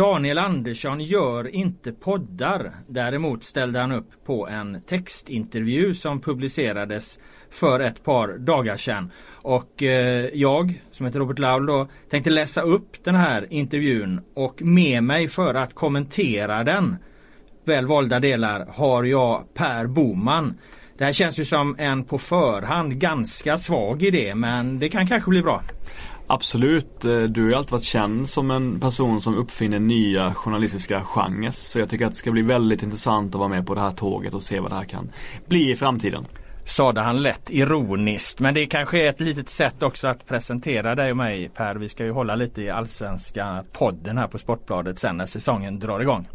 Daniel Andersson gör inte poddar. Däremot ställde han upp på en textintervju som publicerades för ett par dagar sedan. Och eh, jag, som heter Robert Laul då, tänkte läsa upp den här intervjun och med mig för att kommentera den väl valda delar har jag Per Boman. Det här känns ju som en på förhand ganska svag idé men det kan kanske bli bra. Absolut, eh, du har ju alltid varit känd som en person som uppfinner nya journalistiska genrer. Så jag tycker att det ska bli väldigt intressant att vara med på det här tåget och se vad det här kan bli i framtiden. Sade han lätt ironiskt men det kanske är ett litet sätt också att presentera dig och mig Per. Vi ska ju hålla lite i allsvenska podden här på Sportbladet sen när säsongen drar igång.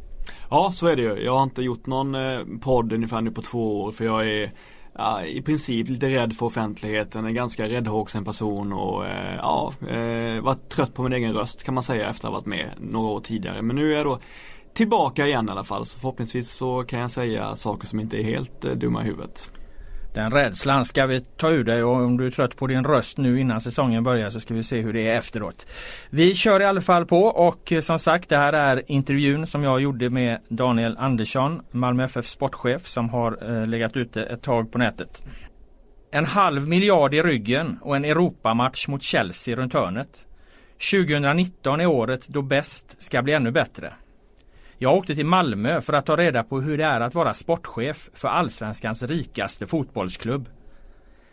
Ja så är det ju. Jag har inte gjort någon eh, podd ungefär nu på två år för jag är ja, i princip lite rädd för offentligheten, en ganska räddhågsen person och eh, ja, eh, trött på min egen röst kan man säga efter att ha varit med några år tidigare. Men nu är jag då tillbaka igen i alla fall så förhoppningsvis så kan jag säga saker som inte är helt eh, dumma i huvudet. Den rädslan ska vi ta ur dig och om du är trött på din röst nu innan säsongen börjar så ska vi se hur det är efteråt. Vi kör i alla fall på och eh, som sagt det här är intervjun som jag gjorde med Daniel Andersson, Malmö FF sportchef som har eh, legat ute ett tag på nätet. En halv miljard i ryggen och en Europamatch mot Chelsea runt hörnet. 2019 är året då bäst ska bli ännu bättre. Jag åkte till Malmö för att ta reda på hur det är att vara sportchef för Allsvenskans rikaste fotbollsklubb.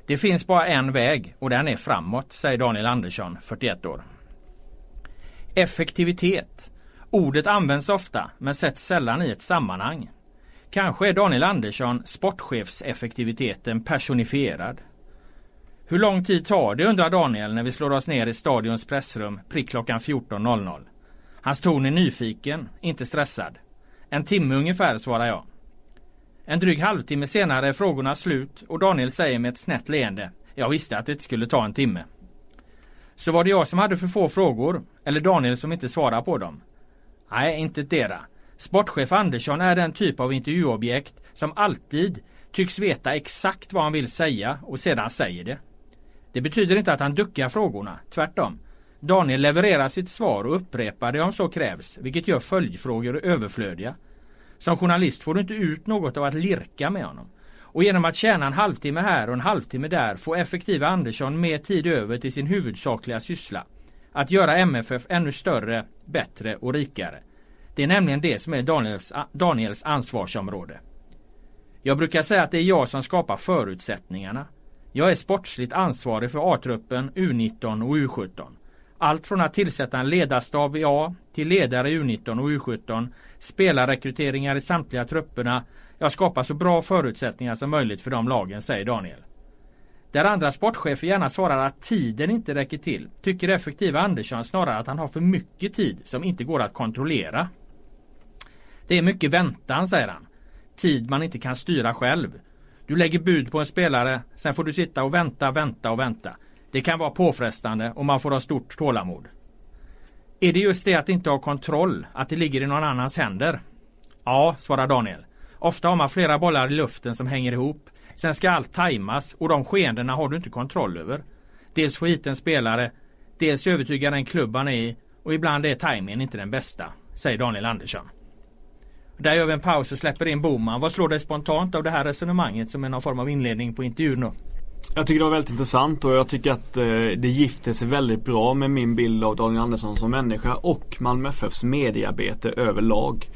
Det finns bara en väg och den är framåt, säger Daniel Andersson, 41 år. Effektivitet. Ordet används ofta men sätts sällan i ett sammanhang. Kanske är Daniel Andersson sportchefseffektiviteten personifierad. Hur lång tid tar det undrar Daniel när vi slår oss ner i stadions pressrum prick klockan 14.00. Hans ton är nyfiken, inte stressad. En timme ungefär, svarar jag. En dryg halvtimme senare är frågorna slut och Daniel säger med ett snett leende. Jag visste att det inte skulle ta en timme. Så var det jag som hade för få frågor? Eller Daniel som inte svarar på dem? Nej, inte dera. Sportchef Andersson är den typ av intervjuobjekt som alltid tycks veta exakt vad han vill säga och sedan säger det. Det betyder inte att han duckar frågorna, tvärtom. Daniel levererar sitt svar och upprepar det om så krävs, vilket gör följdfrågor överflödiga. Som journalist får du inte ut något av att lirka med honom. Och genom att tjäna en halvtimme här och en halvtimme där får effektiva Andersson mer tid över till sin huvudsakliga syssla. Att göra MFF ännu större, bättre och rikare. Det är nämligen det som är Daniels, Daniels ansvarsområde. Jag brukar säga att det är jag som skapar förutsättningarna. Jag är sportsligt ansvarig för A-truppen, U19 och U17. Allt från att tillsätta en ledarstab i A till ledare i U19 och U17, spelarrekryteringar i samtliga trupperna. Jag skapar så bra förutsättningar som möjligt för de lagen, säger Daniel. Där andra sportchefer gärna svarar att tiden inte räcker till tycker effektiva Andersson snarare att han har för mycket tid som inte går att kontrollera. Det är mycket väntan, säger han. Tid man inte kan styra själv. Du lägger bud på en spelare, sen får du sitta och vänta, vänta och vänta. Det kan vara påfrestande och man får ha stort tålamod. Är det just det att inte ha kontroll, att det ligger i någon annans händer? Ja, svarar Daniel. Ofta har man flera bollar i luften som hänger ihop. Sen ska allt tajmas och de skeendena har du inte kontroll över. Dels få hit en spelare, dels övertyga den klubb han är i och ibland är tajmingen inte den bästa, säger Daniel Andersson. Där gör vi en paus och släpper in Boman. Vad slår dig spontant av det här resonemanget som är någon form av inledning på intervjun? Jag tycker det var väldigt intressant och jag tycker att eh, det gifter sig väldigt bra med min bild av Daniel Andersson som människa och Malmö FFs mediearbete överlag.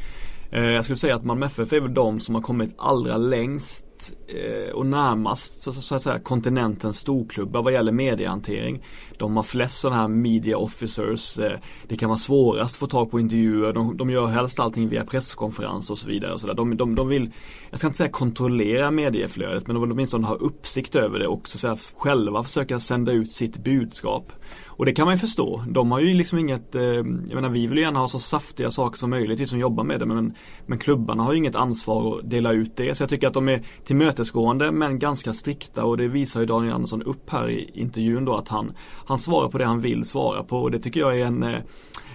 Eh, jag skulle säga att Malmö FF är väl de som har kommit allra längst eh, och närmast så, så, att säga kontinentens storklubbar vad gäller mediehantering. De har flest sådana här media officers. Eh, det kan vara svårast att få tag på intervjuer. De, de gör helst allting via presskonferens och så vidare. Och så de, de, de vill, jag ska inte säga kontrollera medieflödet men de vill åtminstone ha uppsikt över det och så att säga, själva försöka sända ut sitt budskap. Och det kan man ju förstå. De har ju liksom inget, eh, jag menar vi vill ju gärna ha så saftiga saker som möjligt, vi som jobbar med det. Men, men klubbarna har ju inget ansvar att dela ut det. Så jag tycker att de är tillmötesgående men ganska strikta och det visar ju Daniel Andersson upp här i intervjun då att han, han svarar på det han vill svara på och det tycker jag är en eh,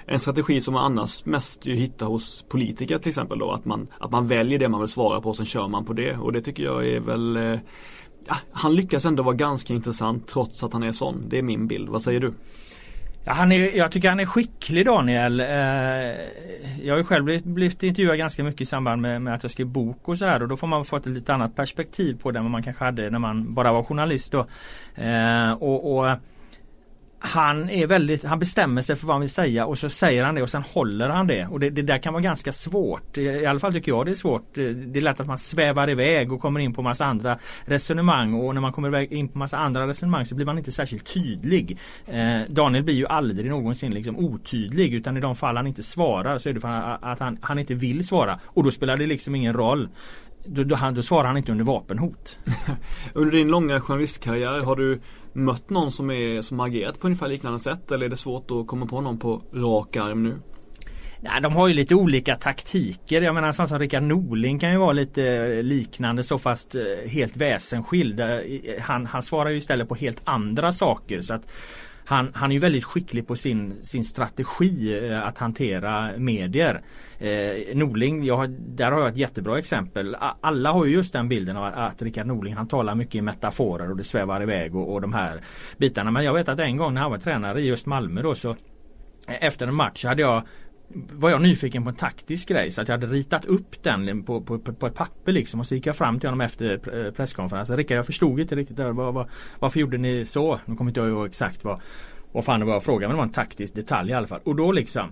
en strategi som man annars mest ju hittar hos politiker till exempel då att man, att man väljer det man vill svara på och sen kör man på det och det tycker jag är väl eh, ja, Han lyckas ändå vara ganska intressant trots att han är sån. Det är min bild. Vad säger du? Ja, han är, jag tycker han är skicklig Daniel. Eh, jag har ju själv blivit, blivit intervjuad ganska mycket i samband med, med att jag skrev bok och så här och då får man få ett lite annat perspektiv på det än vad man kanske hade när man bara var journalist då. Eh, och, och han är väldigt, han bestämmer sig för vad han vill säga och så säger han det och sen håller han det. Och det, det, där kan vara ganska svårt. I alla fall tycker jag det är svårt. Det är lätt att man svävar iväg och kommer in på massa andra resonemang och när man kommer in på massa andra resonemang så blir man inte särskilt tydlig. Eh, Daniel blir ju aldrig någonsin liksom otydlig utan i de fall han inte svarar så är det för att han, han inte vill svara. Och då spelar det liksom ingen roll. Då, då, då svarar han inte under vapenhot. under din långa journalistkarriär har du mött någon som, är, som har agerat på ungefär liknande sätt eller är det svårt att komma på någon på rak arm nu? Nej, de har ju lite olika taktiker. Jag menar sån som Rickard Norling kan ju vara lite eh, liknande så fast eh, helt väsensskild. Eh, han, han svarar ju istället på helt andra saker. så att han, han är ju väldigt skicklig på sin, sin strategi eh, att hantera medier. Eh, Norling, jag har, där har jag ett jättebra exempel. Alla har ju just den bilden av att, att Rickard Norling han talar mycket i metaforer och det svävar iväg och, och de här bitarna. Men jag vet att en gång när han var tränare i just Malmö då så eh, efter en match hade jag var jag nyfiken på en taktisk grej så att jag hade ritat upp den på, på, på ett papper liksom och så gick jag fram till honom efter eh, presskonferensen. Rickard jag förstod inte riktigt där, var, var, varför gjorde ni så? Nu kommer inte jag ihåg exakt vad, vad fan det var jag frågade men det var en taktisk detalj i alla fall. Och då liksom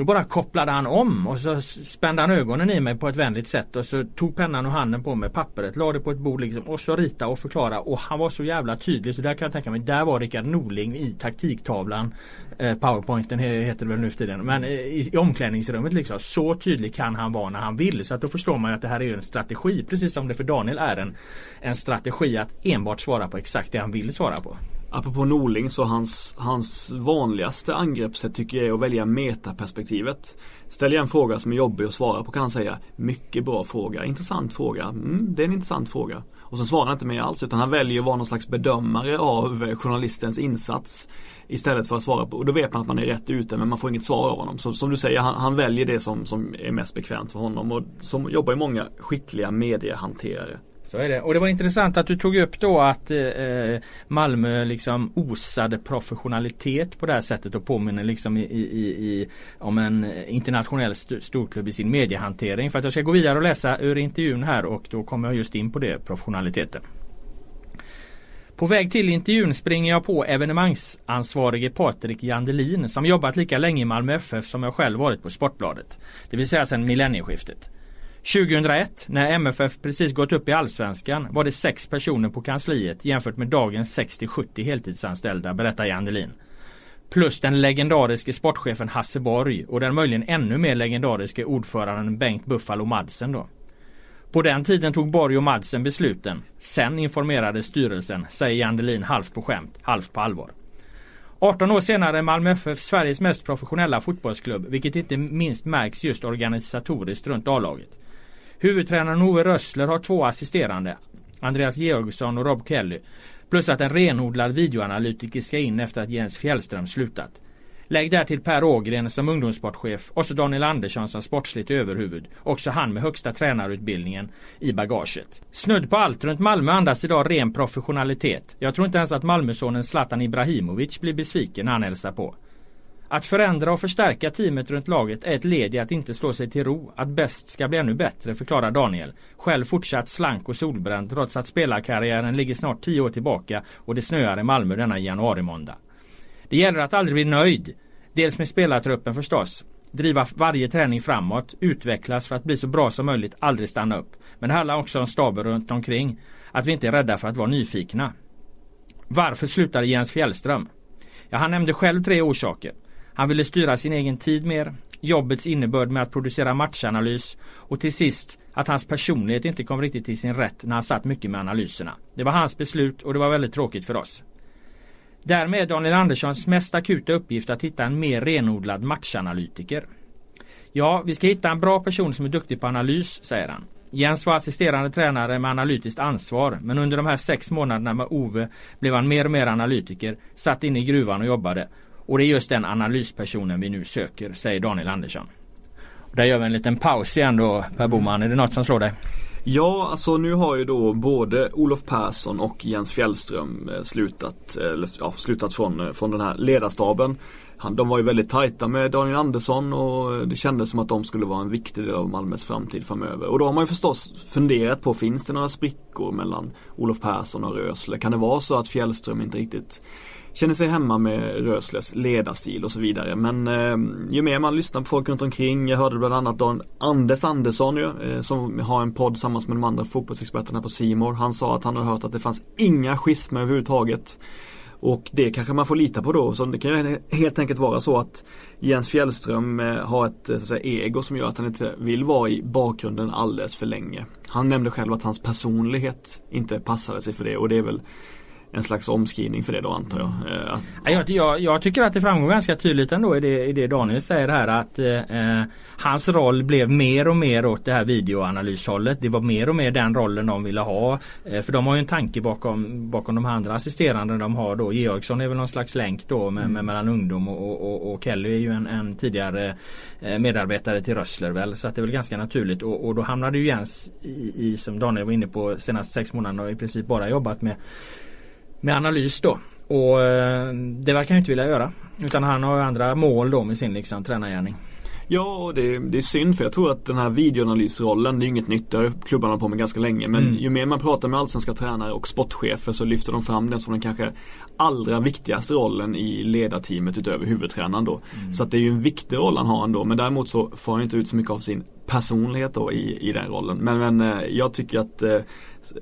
då bara kopplade han om och så spände han ögonen i mig på ett vänligt sätt och så tog pennan och handen på mig, pappret, la det på ett bord liksom och så rita och förklara. Och han var så jävla tydlig så där kan jag tänka mig, där var Rickard Norling i taktiktavlan. Eh, Powerpointen heter det väl nu för tiden. Men eh, i, i omklädningsrummet liksom. Så tydlig kan han vara när han vill. Så att då förstår man ju att det här är en strategi. Precis som det för Daniel är en, en strategi att enbart svara på exakt det han vill svara på. Apropå Norling så hans, hans vanligaste angreppssätt tycker jag är att välja metaperspektivet. Ställer jag en fråga som är jobbig att svara på kan han säga Mycket bra fråga, intressant fråga, mm, det är en intressant fråga. Och så svarar han inte mer alls utan han väljer att vara någon slags bedömare av journalistens insats. Istället för att svara på, och då vet man att man är rätt ute men man får inget svar av honom. Så, som du säger, han, han väljer det som, som är mest bekvämt för honom och som jobbar i många skickliga mediehanterare. Så är det. Och det var intressant att du tog upp då att eh, eh Malmö liksom osade professionalitet på det här sättet och påminner liksom i, i, i om en internationell st storklubb i sin mediehantering. För att jag ska gå vidare och läsa ur intervjun här och då kommer jag just in på det, professionaliteten. På väg till intervjun springer jag på evenemangsansvarige Patrik Jandelin som jobbat lika länge i Malmö FF som jag själv varit på Sportbladet. Det vill säga sedan millennieskiftet. 2001 när MFF precis gått upp i Allsvenskan var det sex personer på kansliet jämfört med dagens 60-70 heltidsanställda berättar Jandelin. Plus den legendariske sportchefen Hasse Borg och den möjligen ännu mer legendariske ordföranden Bengt Buffalo Madsen då. På den tiden tog Borg och Madsen besluten. Sen informerade styrelsen, säger Jandelin halvt på skämt, halvt på allvar. 18 år senare är Malmö FF Sveriges mest professionella fotbollsklubb vilket inte minst märks just organisatoriskt runt A-laget. Huvudtränaren Ove Rössler har två assisterande. Andreas Georgsson och Rob Kelly. Plus att en renodlad videoanalytiker ska in efter att Jens Fjällström slutat. Lägg där till Per Ågren som ungdomssportchef och så Daniel Andersson som sportsligt överhuvud. Också han med högsta tränarutbildningen i bagaget. Snudd på allt runt Malmö andas idag ren professionalitet. Jag tror inte ens att Malmösonen Zlatan Ibrahimovic blir besviken när han hälsar på. Att förändra och förstärka teamet runt laget är ett led i att inte slå sig till ro. Att bäst ska bli ännu bättre, förklarar Daniel. Själv fortsatt slank och solbränd trots att spelarkarriären ligger snart tio år tillbaka och det snöar i Malmö denna januari-måndag. Det gäller att aldrig bli nöjd. Dels med spelartruppen förstås. Driva varje träning framåt, utvecklas för att bli så bra som möjligt, aldrig stanna upp. Men det handlar också om staben runt omkring. Att vi inte är rädda för att vara nyfikna. Varför slutade Jens Fjällström? Ja, han nämnde själv tre orsaker. Han ville styra sin egen tid mer, jobbets innebörd med att producera matchanalys och till sist att hans personlighet inte kom riktigt till sin rätt när han satt mycket med analyserna. Det var hans beslut och det var väldigt tråkigt för oss. Därmed är Daniel Anderssons mest akuta uppgift att hitta en mer renodlad matchanalytiker. Ja, vi ska hitta en bra person som är duktig på analys, säger han. Jens var assisterande tränare med analytiskt ansvar men under de här sex månaderna med Ove blev han mer och mer analytiker, satt inne i gruvan och jobbade. Och det är just den analyspersonen vi nu söker, säger Daniel Andersson. Och där gör vi en liten paus igen då Per Boman. Är det något som slår dig? Ja, alltså nu har ju då både Olof Persson och Jens Fjällström eh, slutat, eh, eller, ja, slutat från, eh, från den här ledarstaben. Han, de var ju väldigt tajta med Daniel Andersson och det kändes som att de skulle vara en viktig del av Malmös framtid framöver. Och då har man ju förstås funderat på, finns det några sprickor mellan Olof Persson och Rösle? Kan det vara så att Fjällström inte riktigt känner sig hemma med Rösles ledarstil och så vidare. Men eh, ju mer man lyssnar på folk runt omkring. Jag hörde bland annat Don Anders Andersson ju, eh, som har en podd tillsammans med de andra fotbollsexperterna på Simor. Han sa att han hade hört att det fanns inga schismer överhuvudtaget. Och det kanske man får lita på då. Så det kan helt enkelt vara så att Jens Fjällström eh, har ett eh, så att säga, ego som gör att han inte vill vara i bakgrunden alldeles för länge. Han nämnde själv att hans personlighet inte passade sig för det och det är väl en slags omskrivning för det då antar jag. Eh, jag, jag, jag, tycker att det framgår ganska tydligt ändå i det, i det Daniel säger här att eh, hans roll blev mer och mer åt det här videoanalyshållet. Det var mer och mer den rollen de ville ha. Eh, för de har ju en tanke bakom, bakom de andra assisterande de har då. Georgsson är väl någon slags länk då med, mm. med mellan ungdom och, och, och, Kelly är ju en, en tidigare eh, medarbetare till Rössler väl. Så att det är väl ganska naturligt och, och då hamnade ju Jens i, i, som Daniel var inne på senaste sex månaderna och i princip bara jobbat med med analys då. Och eh, det verkar han inte vilja göra. Utan han har andra mål då med sin liksom tränargärning. Ja, det, det är synd för jag tror att den här videoanalysrollen, det är inget nytt, det har klubbarna på med ganska länge. Men mm. ju mer man pratar med allsvenska tränare och sportchefer så lyfter de fram den som den kanske allra viktigaste rollen i ledarteamet utöver huvudtränaren då. Mm. Så att det är ju en viktig roll han har ändå. Men däremot så får han inte ut så mycket av sin personlighet då i, i den rollen. Men, men eh, jag tycker att eh,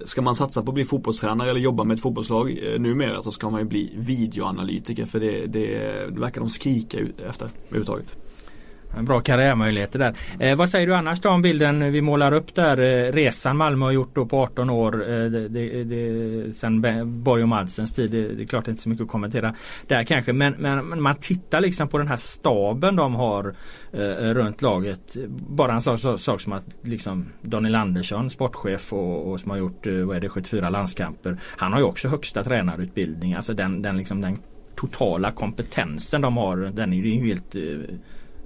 ska man satsa på att bli fotbollstränare eller jobba med ett fotbollslag eh, numera så ska man ju bli videoanalytiker för det, det, det verkar de skrika efter överhuvudtaget. Bra karriärmöjligheter där. Eh, vad säger du annars då om bilden vi målar upp där? Eh, resan Malmö har gjort då på 18 år. Eh, det, det, det, sen Borg och Madsens tid. Det, det, är klart inte så mycket att kommentera där kanske. Men, men, man tittar liksom på den här staben de har eh, runt laget. Bara en sak, sak, sak som att liksom Daniel Andersson, sportchef och, och som har gjort eh, vad är det, 74 landskamper. Han har ju också högsta tränarutbildning. Alltså den, den, liksom, den totala kompetensen de har. Den är ju helt eh,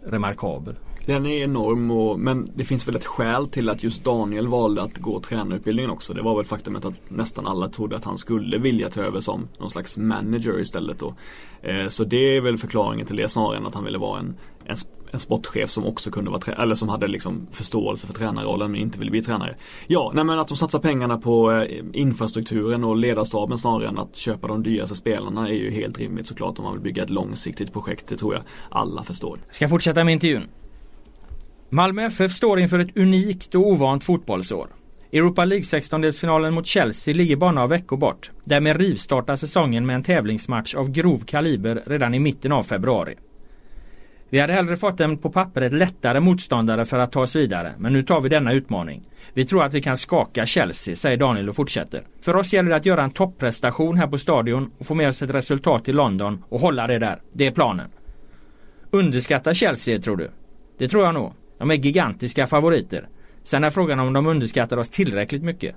remarkabel. Den är enorm och, men det finns väl ett skäl till att just Daniel valde att gå tränarutbildningen också. Det var väl faktumet att nästan alla trodde att han skulle vilja ta över som någon slags manager istället då. Eh, så det är väl förklaringen till det snarare än att han ville vara en, en en sportchef som också kunde vara eller som hade liksom förståelse för tränarrollen men inte ville bli tränare. Ja, nej men att de satsar pengarna på eh, infrastrukturen och ledarstaben snarare än att köpa de dyraste spelarna är ju helt rimligt såklart om man vill bygga ett långsiktigt projekt. Det tror jag alla förstår. Ska fortsätta med intervjun. Malmö FF står inför ett unikt och ovant fotbollsår. Europa League 16-delsfinalen mot Chelsea ligger bara några veckor bort. Därmed rivstartar säsongen med en tävlingsmatch av grov kaliber redan i mitten av februari. Vi hade hellre fått en på pappret lättare motståndare för att ta oss vidare, men nu tar vi denna utmaning. Vi tror att vi kan skaka Chelsea, säger Daniel och fortsätter. För oss gäller det att göra en topprestation här på stadion och få med oss ett resultat i London och hålla det där. Det är planen. Underskatta Chelsea, tror du? Det tror jag nog. De är gigantiska favoriter. Sen är frågan om de underskattar oss tillräckligt mycket.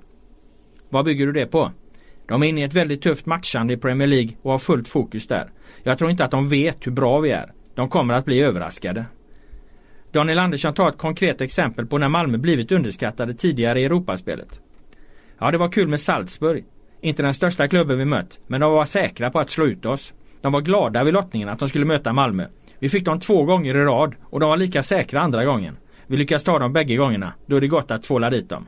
Vad bygger du det på? De är inne i ett väldigt tufft matchande i Premier League och har fullt fokus där. Jag tror inte att de vet hur bra vi är. De kommer att bli överraskade. Daniel Andersson tar ett konkret exempel på när Malmö blivit underskattade tidigare i Europaspelet. Ja, det var kul med Salzburg. Inte den största klubben vi mött, men de var säkra på att slå ut oss. De var glada vid lottningen att de skulle möta Malmö. Vi fick dem två gånger i rad och de var lika säkra andra gången. Vi lyckas ta dem bägge gångerna. Då är det gott att tvåla dit dem.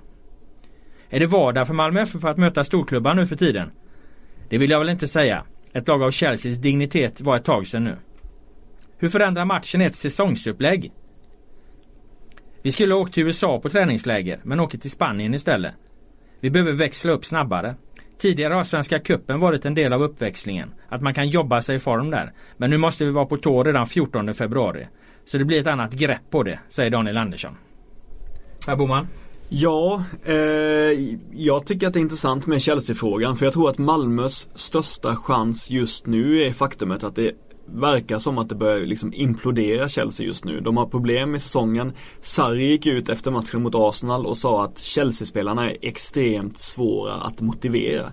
Är det vardag för Malmö FF att möta storklubbar nu för tiden? Det vill jag väl inte säga. Ett lag av Chelseas dignitet var ett tag sedan nu. Hur förändrar matchen ett säsongsupplägg? Vi skulle ha åkt till USA på träningsläger men åker till Spanien istället. Vi behöver växla upp snabbare. Tidigare har Svenska Kuppen varit en del av uppväxlingen. Att man kan jobba sig i form där. Men nu måste vi vara på tå redan 14 februari. Så det blir ett annat grepp på det, säger Daniel Andersson. Per Boman? Ja, eh, jag tycker att det är intressant med Chelsea-frågan för jag tror att Malmös största chans just nu är faktumet att det verkar som att det börjar liksom implodera Chelsea just nu. De har problem med säsongen. Sarri gick ut efter matchen mot Arsenal och sa att Chelsea-spelarna är extremt svåra att motivera.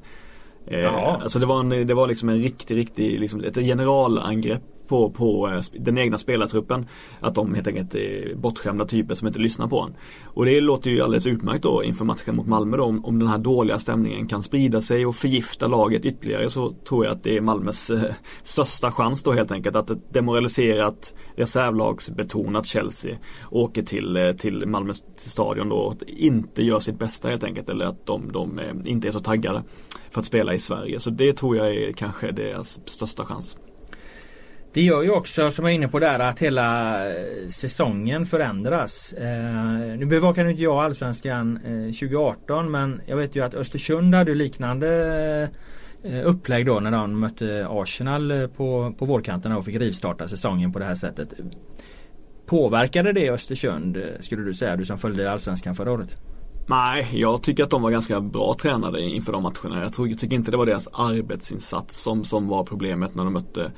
Eh, alltså det var, en, det var liksom en riktig, riktig, liksom ett generalangrepp på, på eh, den egna spelartruppen. Att de helt enkelt är bortskämda typer som inte lyssnar på honom. Och det låter ju alldeles utmärkt då inför matchen mot Malmö då. Om, om den här dåliga stämningen kan sprida sig och förgifta laget ytterligare så tror jag att det är Malmös eh, största chans då helt enkelt. Att ett demoraliserat reservlagsbetonat Chelsea åker till, eh, till Malmö stadion då och inte gör sitt bästa helt enkelt. Eller att de, de eh, inte är så taggade för att spela i Sverige. Så det tror jag är kanske deras största chans. Det gör ju också, som jag är inne på där, att hela eh, säsongen förändras. Eh, nu bevakade inte jag Allsvenskan eh, 2018 men jag vet ju att Östersund hade liknande eh, upplägg då när de mötte Arsenal eh, på, på vårkanten och fick rivstarta säsongen på det här sättet. Påverkade det Östersund eh, skulle du säga, du som följde Allsvenskan förra året? Nej, jag tycker att de var ganska bra tränade inför de matcherna. Jag, tror, jag tycker inte det var deras arbetsinsats som, som var problemet när de mötte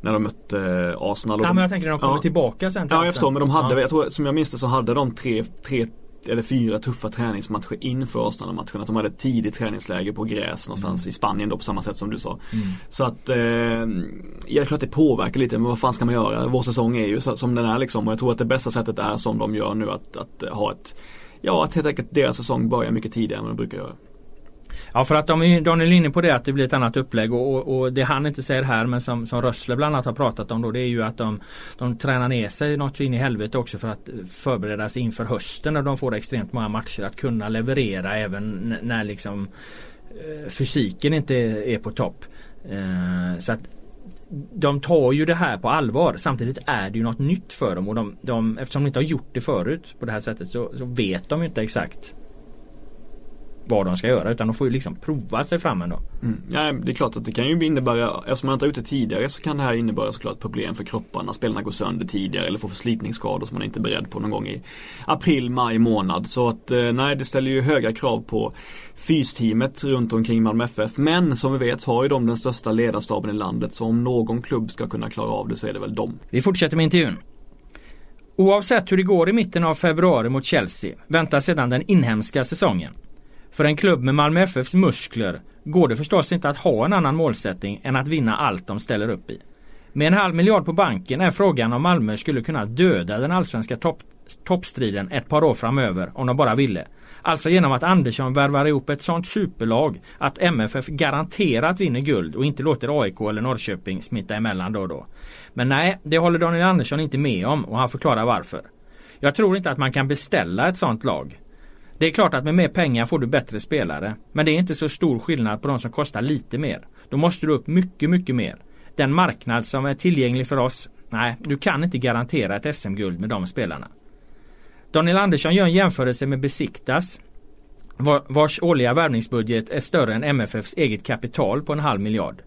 när de mötte Arsenal. Ja, men jag tänker när de kommer ja. tillbaka sen. Ja, jag förstår. Men de hade, ja. jag tror, som jag minns det så hade de tre, tre eller fyra tuffa träningsmatcher inför Arsenal-matchen. Att de hade tidigt träningsläge på gräs någonstans mm. i Spanien då på samma sätt som du sa. Mm. Så att, eh, ja det är klart det påverkar lite men vad fan ska man göra? Vår säsong är ju så, som den är liksom och jag tror att det bästa sättet är som de gör nu att, att ha ett Ja, att helt enkelt deras säsong börjar mycket tidigare än vad de brukar göra. Ja för att de är, Daniel är inne på det att det blir ett annat upplägg och, och, och det han inte säger här men som, som Rössle bland annat har pratat om då det är ju att de, de tränar ner sig något så in i helvete också för att förbereda sig inför hösten när de får extremt många matcher att kunna leverera även när liksom eh, fysiken inte är på topp. Eh, så att de tar ju det här på allvar. Samtidigt är det ju något nytt för dem och de, de, eftersom de inte har gjort det förut på det här sättet så, så vet de ju inte exakt vad de ska göra utan de får ju liksom prova sig fram ändå. Mm. Ja, det är klart att det kan ju innebära, eftersom man inte är ute tidigare så kan det här innebära såklart problem för kropparna. Spelarna går sönder tidigare eller får förslitningsskador som man inte är beredd på någon gång i april, maj månad. Så att eh, nej, det ställer ju höga krav på fysteamet runt omkring Malmö FF. Men som vi vet har ju de den största ledarstaben i landet så om någon klubb ska kunna klara av det så är det väl dem. Vi fortsätter med intervjun. Oavsett hur det går i mitten av februari mot Chelsea väntar sedan den inhemska säsongen. För en klubb med Malmö FFs muskler går det förstås inte att ha en annan målsättning än att vinna allt de ställer upp i. Med en halv miljard på banken är frågan om Malmö skulle kunna döda den allsvenska topp, toppstriden ett par år framöver om de bara ville. Alltså genom att Andersson värvar ihop ett sånt superlag att MFF garanterat vinner guld och inte låter AIK eller Norrköping smitta emellan då och då. Men nej, det håller Daniel Andersson inte med om och han förklarar varför. Jag tror inte att man kan beställa ett sånt lag. Det är klart att med mer pengar får du bättre spelare. Men det är inte så stor skillnad på de som kostar lite mer. Då måste du upp mycket, mycket mer. Den marknad som är tillgänglig för oss, nej, du kan inte garantera ett SM-guld med de spelarna. Daniel Andersson gör en jämförelse med Besiktas vars årliga värvningsbudget är större än MFFs eget kapital på en halv miljard.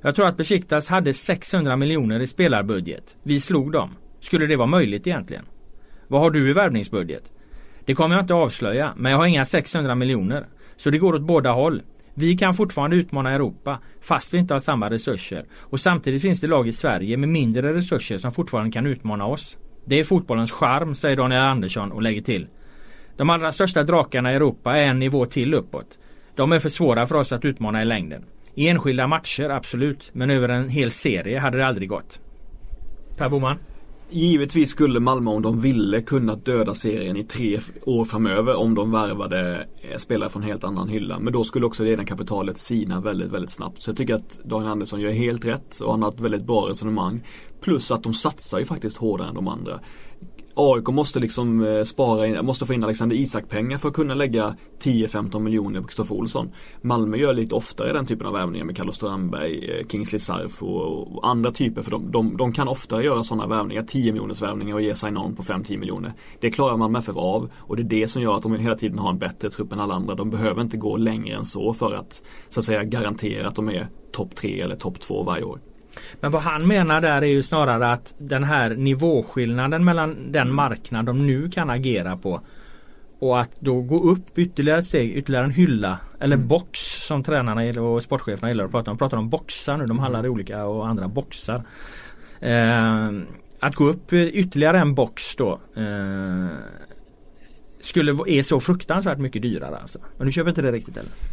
Jag tror att Besiktas hade 600 miljoner i spelarbudget. Vi slog dem. Skulle det vara möjligt egentligen? Vad har du i värvningsbudget? Det kommer jag inte avslöja, men jag har inga 600 miljoner. Så det går åt båda håll. Vi kan fortfarande utmana Europa fast vi inte har samma resurser. Och samtidigt finns det lag i Sverige med mindre resurser som fortfarande kan utmana oss. Det är fotbollens charm, säger Daniel Andersson och lägger till. De allra största drakarna i Europa är en nivå till uppåt. De är för svåra för oss att utmana i längden. I enskilda matcher, absolut. Men över en hel serie hade det aldrig gått. Per Boman? Givetvis skulle Malmö om de ville kunna döda serien i tre år framöver om de värvade eh, spelare från helt annan hylla. Men då skulle också redan kapitalet sina väldigt, väldigt snabbt. Så jag tycker att Daniel Andersson gör helt rätt och han har ett väldigt bra resonemang. Plus att de satsar ju faktiskt hårdare än de andra. AIK måste liksom eh, spara in, måste få in Alexander Isak pengar för att kunna lägga 10-15 miljoner på Kristoffer Olsson. Malmö gör lite oftare den typen av värvningar med Carlos Strandberg, eh, Kingsley Sarf och, och, andra typer för de, de, de kan oftare göra sådana värvningar, 10 miljoners värvningar och ge sig någon på 5-10 miljoner. Det klarar Malmö FF av och det är det som gör att de hela tiden har en bättre trupp än alla andra. De behöver inte gå längre än så för att så att säga garantera att de är topp 3 eller topp 2 varje år. Men vad han menar där är ju snarare att den här nivåskillnaden mellan den marknad de nu kan agera på och att då gå upp ytterligare ett steg, ytterligare en hylla eller mm. box som tränarna och sportcheferna gillar att prata om. De pratar om boxar nu, de handlar i olika och andra boxar. Eh, att gå upp ytterligare en box då eh, skulle är så fruktansvärt mycket dyrare alltså. Men du köper inte det riktigt eller?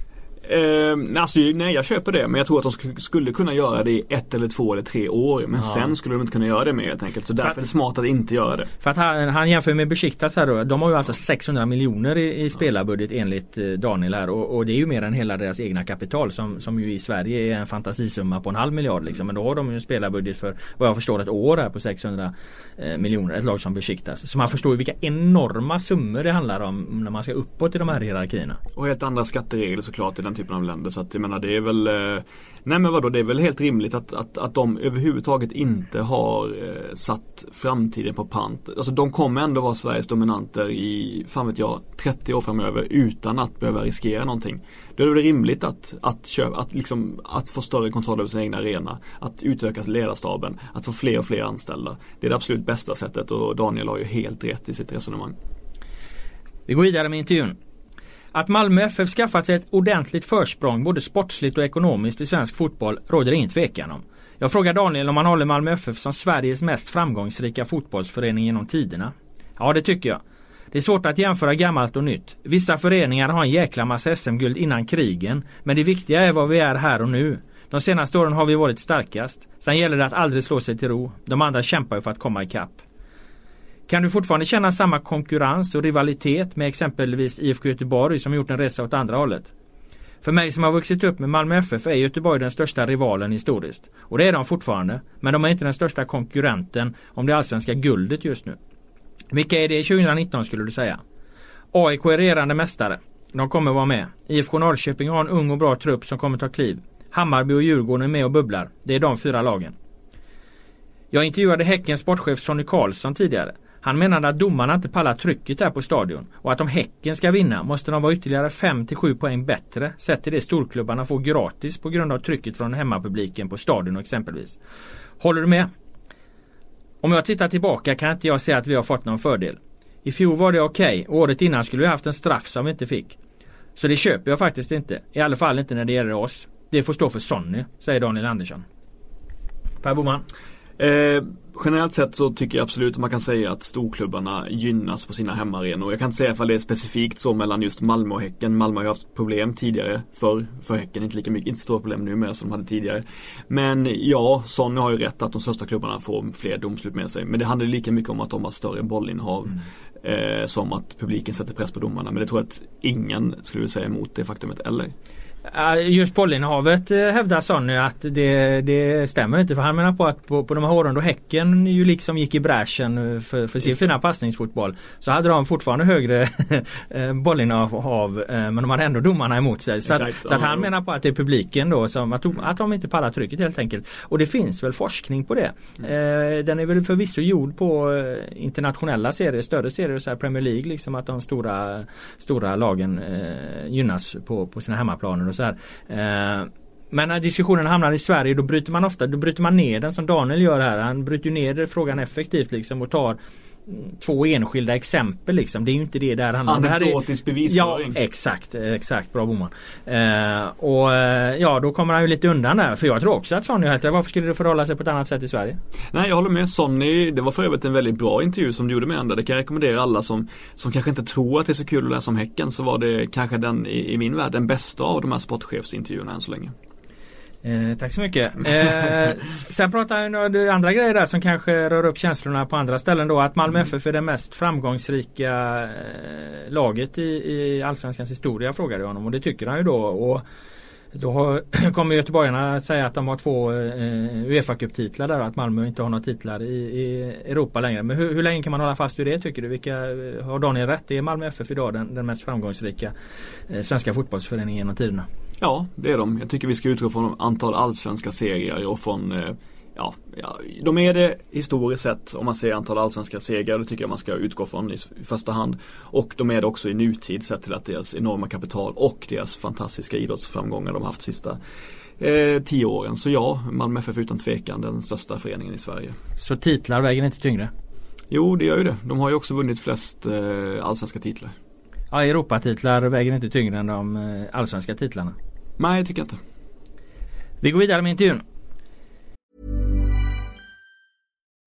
Eh, alltså, nej jag köper det men jag tror att de skulle kunna göra det i ett eller två eller tre år men ja. sen skulle de inte kunna göra det mer helt enkelt. Så därför att, är det smart att inte göra det. För att han, han jämför med Besiktas här då. De har ju alltså 600 miljoner i, i spelarbudget enligt eh, Daniel här och, och, det är ju mer än hela deras egna kapital som, som ju i Sverige är en fantasisumma på en halv miljard liksom. Men då har de ju en spelarbudget för vad jag förstår ett år här på 600 eh, miljoner. Ett lag som Besiktas. Så man förstår ju vilka enorma summor det handlar om när man ska uppåt i de här hierarkierna. Och helt andra skatteregler såklart i den typen av länder. Så att jag menar det är väl eh, Nej men vadå det är väl helt rimligt att, att, att de överhuvudtaget inte har eh, satt framtiden på pant. Alltså de kommer ändå vara Sveriges dominanter i, fan vet jag, 30 år framöver utan att behöva riskera någonting. Då är det väl rimligt att, att, köpa, att, liksom, att få större kontroll över sin egna arena. Att utöka ledarstaben, att få fler och fler anställda. Det är det absolut bästa sättet och Daniel har ju helt rätt i sitt resonemang. Vi går vidare med intervjun. Att Malmö FF skaffat sig ett ordentligt försprång både sportsligt och ekonomiskt i svensk fotboll råder ingen tvekan om. Jag frågar Daniel om han håller Malmö FF som Sveriges mest framgångsrika fotbollsförening genom tiderna. Ja det tycker jag. Det är svårt att jämföra gammalt och nytt. Vissa föreningar har en jäkla massa SM-guld innan krigen. Men det viktiga är vad vi är här och nu. De senaste åren har vi varit starkast. Sen gäller det att aldrig slå sig till ro. De andra kämpar ju för att komma ikapp. Kan du fortfarande känna samma konkurrens och rivalitet med exempelvis IFK Göteborg som gjort en resa åt andra hållet? För mig som har vuxit upp med Malmö FF är Göteborg den största rivalen historiskt. Och det är de fortfarande. Men de är inte den största konkurrenten om det allsvenska guldet just nu. Vilka är det 2019 skulle du säga? AIK är regerande mästare. De kommer vara med. IFK Norrköping har en ung och bra trupp som kommer ta kliv. Hammarby och Djurgården är med och bubblar. Det är de fyra lagen. Jag intervjuade Häckens sportchef Sonny Karlsson tidigare. Han menade att domarna inte pallar trycket här på stadion och att om Häcken ska vinna måste de vara ytterligare 5-7 poäng bättre sett till det storklubbarna får gratis på grund av trycket från hemmapubliken på stadion exempelvis. Håller du med? Om jag tittar tillbaka kan inte jag säga att vi har fått någon fördel. I fjol var det okej okay. året innan skulle vi haft en straff som vi inte fick. Så det köper jag faktiskt inte. I alla fall inte när det gäller oss. Det får stå för Sonny, säger Daniel Andersson. Per Boman. Eh, generellt sett så tycker jag absolut att man kan säga att storklubbarna gynnas på sina hemmaarenor. Jag kan inte säga ifall det är specifikt så mellan just Malmö och Häcken. Malmö har ju haft problem tidigare för, för Häcken, inte lika mycket, inte stora problem nu med som de hade tidigare. Men ja, Sonny har ju rätt att de största klubbarna får fler domslut med sig. Men det handlar lika mycket om att de har större bollinnehav. Mm. Eh, som att publiken sätter press på domarna. Men det tror jag att ingen skulle säga emot det faktumet, eller? Just bollinnehavet eh, hävdar Sonny att det, det stämmer inte för han menar på att på, på de här åren då Häcken ju liksom gick i bräschen eh, för, för sin fina passningsfotboll så hade de fortfarande högre eh, bollinnehav men de hade ändå domarna emot sig. Så, att, så att, han menar på att det är publiken då som att, att de inte pallar trycket helt enkelt. Och det finns väl forskning på det. Mm. Den är väl förvisso gjord på internationella serier, större serier, så Premier League liksom att de stora, stora lagen gynnas på, på sina hemmaplaner och så här. Eh, men när diskussionen hamnar i Sverige då bryter man ofta, då bryter man ner den som Daniel gör här. Han bryter ner frågan effektivt liksom och tar två enskilda exempel liksom. Det är ju inte det där handlar om. Anekdotisk bevisföring. Ja exakt, exakt. Bra Boman. Eh, och eh, ja då kommer han ju lite undan där. För jag tror också att Sonny helt Varför skulle det förhålla sig på ett annat sätt i Sverige? Nej jag håller med. Sonny, det var för övrigt en väldigt bra intervju som du gjorde med henne. Det kan jag rekommendera alla som, som kanske inte tror att det är så kul att läsa om Häcken. Så var det kanske den i, i min värld den bästa av de här sportchefsintervjuerna än så länge. Eh, tack så mycket. Eh, sen pratar vi andra grejer där som kanske rör upp känslorna på andra ställen då. Att Malmö FF är det mest framgångsrika eh, laget i, i Allsvenskans historia frågade jag honom och det tycker han ju då. Och då har, kommer göteborgarna säga att de har två eh, uefa Cup-titlar där och att Malmö inte har några titlar i, i Europa längre. Men hur, hur, länge kan man hålla fast vid det tycker du? Vilka, eh, har Daniel rätt? Är Malmö FF idag den, den mest framgångsrika eh, svenska fotbollsföreningen genom tiderna? Ja, det är de. Jag tycker vi ska utgå från antal allsvenska serier och från eh, ja, de är det historiskt sett om man ser antal allsvenska segrar. Det tycker jag man ska utgå från i första hand. Och de är det också i nutid sett till att deras enorma kapital och deras fantastiska idrottsframgångar de haft sista eh, tio åren. Så ja, Malmö FF utan tvekan den största föreningen i Sverige. Så titlar väger inte tyngre? Jo, det gör ju det. De har ju också vunnit flest eh, allsvenska titlar. Ja, Europatitlar väger inte tyngre än de eh, allsvenska titlarna. Nej, det tycker jag inte. Vi går vidare med intervjun.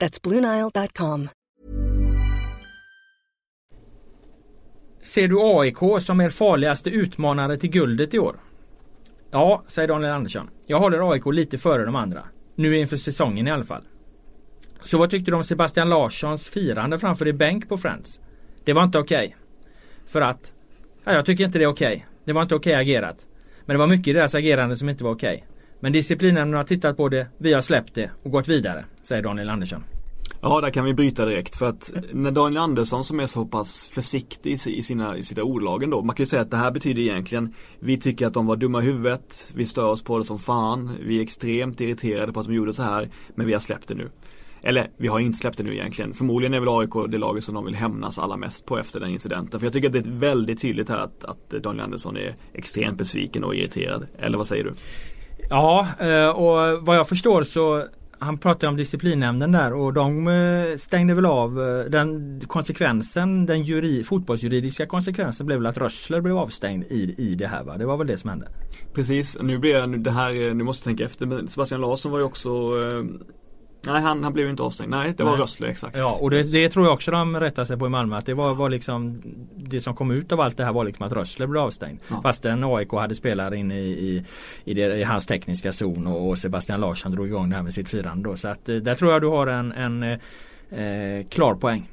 That's BlueNile.com. Ser du AIK som er farligaste utmanare till guldet i år? Ja, säger Daniel Andersson. Jag håller AIK lite före de andra. Nu inför säsongen i alla fall. Så vad tyckte du om Sebastian Larssons firande framför din bänk på Friends? Det var inte okej. Okay. För att, ja, jag tycker inte det är okej. Okay. Det var inte okej okay agerat. Men det var mycket i deras agerande som inte var okej. Men disciplinen har tittat på det, vi har släppt det och gått vidare, säger Daniel Andersson. Ja, där kan vi bryta direkt för att när Daniel Andersson som är så pass försiktig i sina, i sina ordlagen då. Man kan ju säga att det här betyder egentligen Vi tycker att de var dumma i huvudet. Vi stör oss på det som fan. Vi är extremt irriterade på att de gjorde så här. Men vi har släppt det nu. Eller vi har inte släppt det nu egentligen. Förmodligen är väl AIK det laget som de vill hämnas allra mest på efter den incidenten. För jag tycker att det är väldigt tydligt här att, att Daniel Andersson är extremt besviken och irriterad. Eller vad säger du? Ja, eh, och vad jag förstår så han pratade om disciplinnämnden där och de eh, stängde väl av eh, den konsekvensen, den juri, fotbollsjuridiska konsekvensen blev väl att Rössler blev avstängd i, i det här va? Det var väl det som hände? Precis, nu blir jag, det här, nu måste jag tänka efter men Sebastian Larsson var ju också Nej han, han blev ju inte avstängd. Nej det var Nej. Rössle exakt. Ja och det, det, tror jag också de rättade sig på i Malmö. Att det var, var liksom Det som kom ut av allt det här var liksom att Rössle blev avstängd. Ja. Fastän AIK hade spelare inne i, i, i, det, i hans tekniska zon och, och, Sebastian Larsson drog igång det här med sitt firande då. Så att eh, där tror jag du har en, en eh, klar poäng.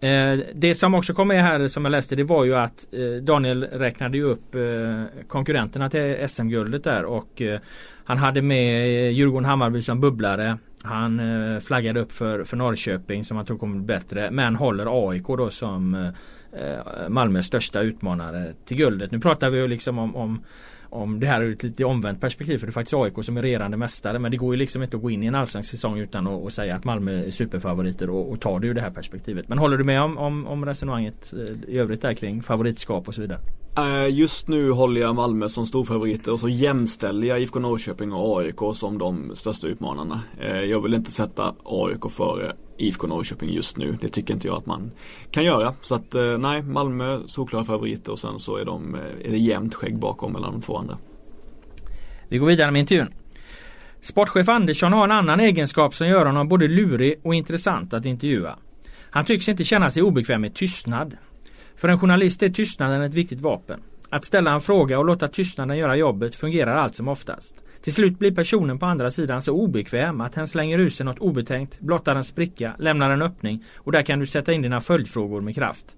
Eh, det som också kom med här som jag läste det var ju att eh, Daniel räknade ju upp eh, konkurrenterna till SM-guldet där och eh, han hade med Djurgården Hammarby som bubblare. Han eh, flaggade upp för, för Norrköping som han tror kommer bli bättre. Men håller AIK då som eh, eh, Malmös största utmanare till guldet. Nu pratar vi ju liksom om, om om det här ur ett lite omvänt perspektiv för det är faktiskt AIK som är regerande mästare men det går ju liksom inte att gå in i en allsvensk säsong utan att, att säga att Malmö är superfavoriter och, och tar det ur det här perspektivet. Men håller du med om, om, om resonemanget eh, i övrigt där kring favoritskap och så vidare? Eh, just nu håller jag Malmö som storfavoriter och så jämställer jag IFK Norrköping och AIK som de största utmanarna. Eh, jag vill inte sätta AIK före IFK Norrköping just nu. Det tycker inte jag att man kan göra. Så att eh, nej, Malmö solklara favoriter och sen så är, de, eh, är det jämnt skägg bakom mellan de två andra. Vi går vidare med intervjun. Sportchef Andersson har en annan egenskap som gör honom både lurig och intressant att intervjua. Han tycks inte känna sig obekväm med tystnad. För en journalist är tystnaden ett viktigt vapen. Att ställa en fråga och låta tystnaden göra jobbet fungerar allt som oftast. Till slut blir personen på andra sidan så obekväm att hen slänger ur sig något obetänkt, blottar en spricka, lämnar en öppning och där kan du sätta in dina följdfrågor med kraft.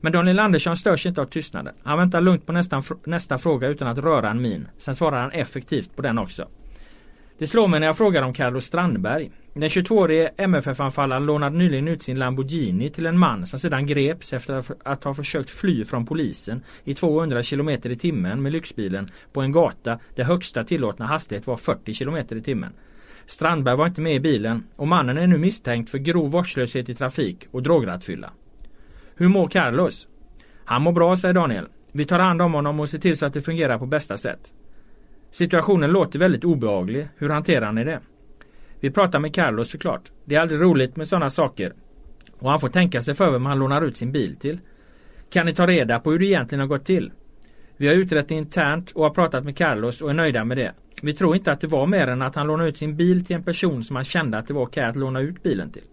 Men Daniel Andersson störs inte av tystnaden. Han väntar lugnt på nästa, nästa fråga utan att röra en min. Sen svarar han effektivt på den också. Det slår mig när jag frågar om Carlos Strandberg. Den 22-årige MFF-anfallaren lånade nyligen ut sin Lamborghini till en man som sedan greps efter att ha försökt fly från polisen i 200 km i timmen med lyxbilen på en gata där högsta tillåtna hastighet var 40 km i timmen. Strandberg var inte med i bilen och mannen är nu misstänkt för grov vårdslöshet i trafik och drograttfylla. Hur mår Carlos? Han mår bra, säger Daniel. Vi tar hand om honom och ser till så att det fungerar på bästa sätt. Situationen låter väldigt obehaglig. Hur hanterar ni det? Vi pratar med Carlos såklart. Det är aldrig roligt med sådana saker. Och han får tänka sig för vem han lånar ut sin bil till. Kan ni ta reda på hur det egentligen har gått till? Vi har utrett det internt och har pratat med Carlos och är nöjda med det. Vi tror inte att det var mer än att han lånade ut sin bil till en person som han kände att det var okej att låna ut bilen till.